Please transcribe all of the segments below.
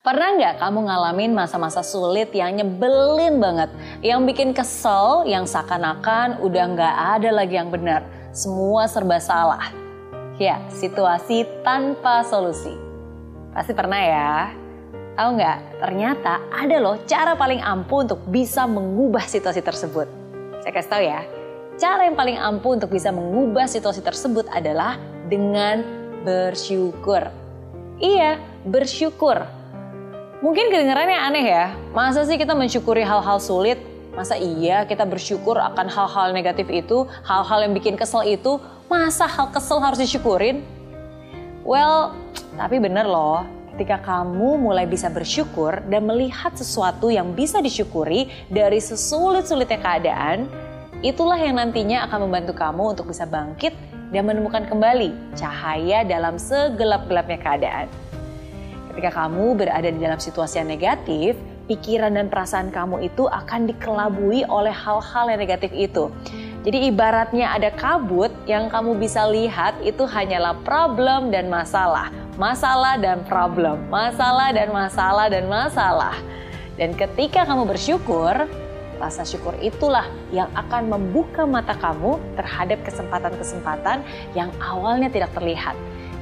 Pernah nggak kamu ngalamin masa-masa sulit yang nyebelin banget, yang bikin kesel, yang seakan-akan udah nggak ada lagi yang benar, semua serba salah. Ya, situasi tanpa solusi. Pasti pernah ya. Tahu nggak? Ternyata ada loh cara paling ampuh untuk bisa mengubah situasi tersebut. Saya kasih tahu ya. Cara yang paling ampuh untuk bisa mengubah situasi tersebut adalah dengan bersyukur. Iya, bersyukur Mungkin kedengarannya aneh ya, masa sih kita mensyukuri hal-hal sulit? Masa iya kita bersyukur akan hal-hal negatif itu, hal-hal yang bikin kesel itu, masa hal kesel harus disyukurin? Well, tapi bener loh, ketika kamu mulai bisa bersyukur dan melihat sesuatu yang bisa disyukuri dari sesulit-sulitnya keadaan, itulah yang nantinya akan membantu kamu untuk bisa bangkit dan menemukan kembali cahaya dalam segelap-gelapnya keadaan. Ketika kamu berada di dalam situasi yang negatif, pikiran dan perasaan kamu itu akan dikelabui oleh hal-hal yang negatif itu. Jadi ibaratnya ada kabut yang kamu bisa lihat itu hanyalah problem dan masalah. Masalah dan problem, masalah dan masalah dan masalah. Dan ketika kamu bersyukur, rasa syukur itulah yang akan membuka mata kamu terhadap kesempatan-kesempatan yang awalnya tidak terlihat.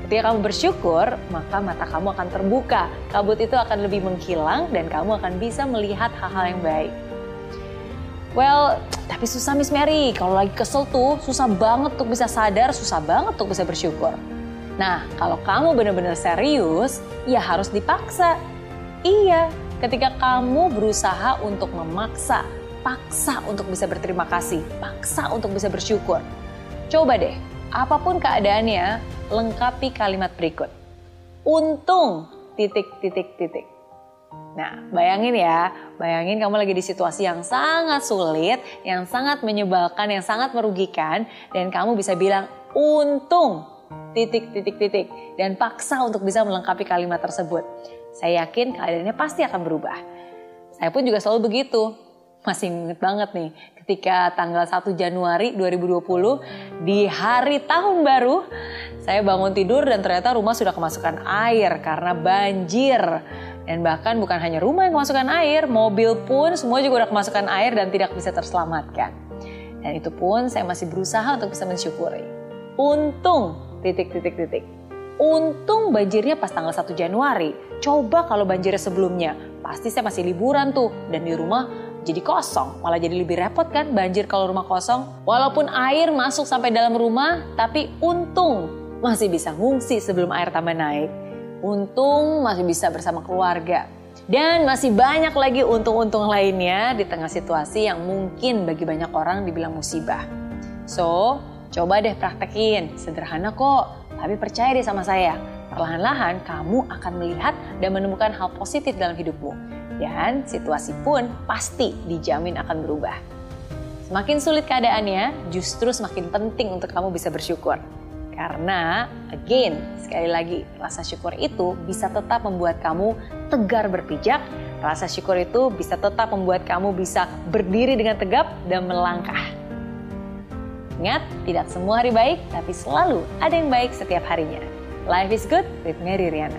Ketika kamu bersyukur, maka mata kamu akan terbuka. Kabut itu akan lebih menghilang dan kamu akan bisa melihat hal-hal yang baik. Well, tapi susah Miss Mary. Kalau lagi kesel tuh susah banget untuk bisa sadar, susah banget untuk bisa bersyukur. Nah, kalau kamu benar-benar serius, ya harus dipaksa. Iya, ketika kamu berusaha untuk memaksa, paksa untuk bisa berterima kasih, paksa untuk bisa bersyukur. Coba deh, apa pun keadaannya, lengkapi kalimat berikut. Untung titik titik titik. Nah, bayangin ya, bayangin kamu lagi di situasi yang sangat sulit, yang sangat menyebalkan, yang sangat merugikan, dan kamu bisa bilang untung titik titik titik dan paksa untuk bisa melengkapi kalimat tersebut. Saya yakin keadaannya pasti akan berubah. Saya pun juga selalu begitu masih inget banget nih ketika tanggal 1 Januari 2020 di hari tahun baru saya bangun tidur dan ternyata rumah sudah kemasukan air karena banjir dan bahkan bukan hanya rumah yang kemasukan air mobil pun semua juga udah kemasukan air dan tidak bisa terselamatkan dan itu pun saya masih berusaha untuk bisa mensyukuri untung titik titik titik Untung banjirnya pas tanggal 1 Januari. Coba kalau banjirnya sebelumnya, pasti saya masih liburan tuh. Dan di rumah jadi kosong, malah jadi lebih repot kan banjir kalau rumah kosong. Walaupun air masuk sampai dalam rumah, tapi untung masih bisa ngungsi sebelum air tambah naik. Untung masih bisa bersama keluarga. Dan masih banyak lagi untung-untung lainnya di tengah situasi yang mungkin bagi banyak orang dibilang musibah. So, coba deh praktekin. Sederhana kok, tapi percaya deh sama saya. Perlahan-lahan kamu akan melihat dan menemukan hal positif dalam hidupmu dan situasi pun pasti dijamin akan berubah. Semakin sulit keadaannya, justru semakin penting untuk kamu bisa bersyukur. Karena, again, sekali lagi, rasa syukur itu bisa tetap membuat kamu tegar berpijak, rasa syukur itu bisa tetap membuat kamu bisa berdiri dengan tegap dan melangkah. Ingat, tidak semua hari baik, tapi selalu ada yang baik setiap harinya. Life is good with Mary Riana.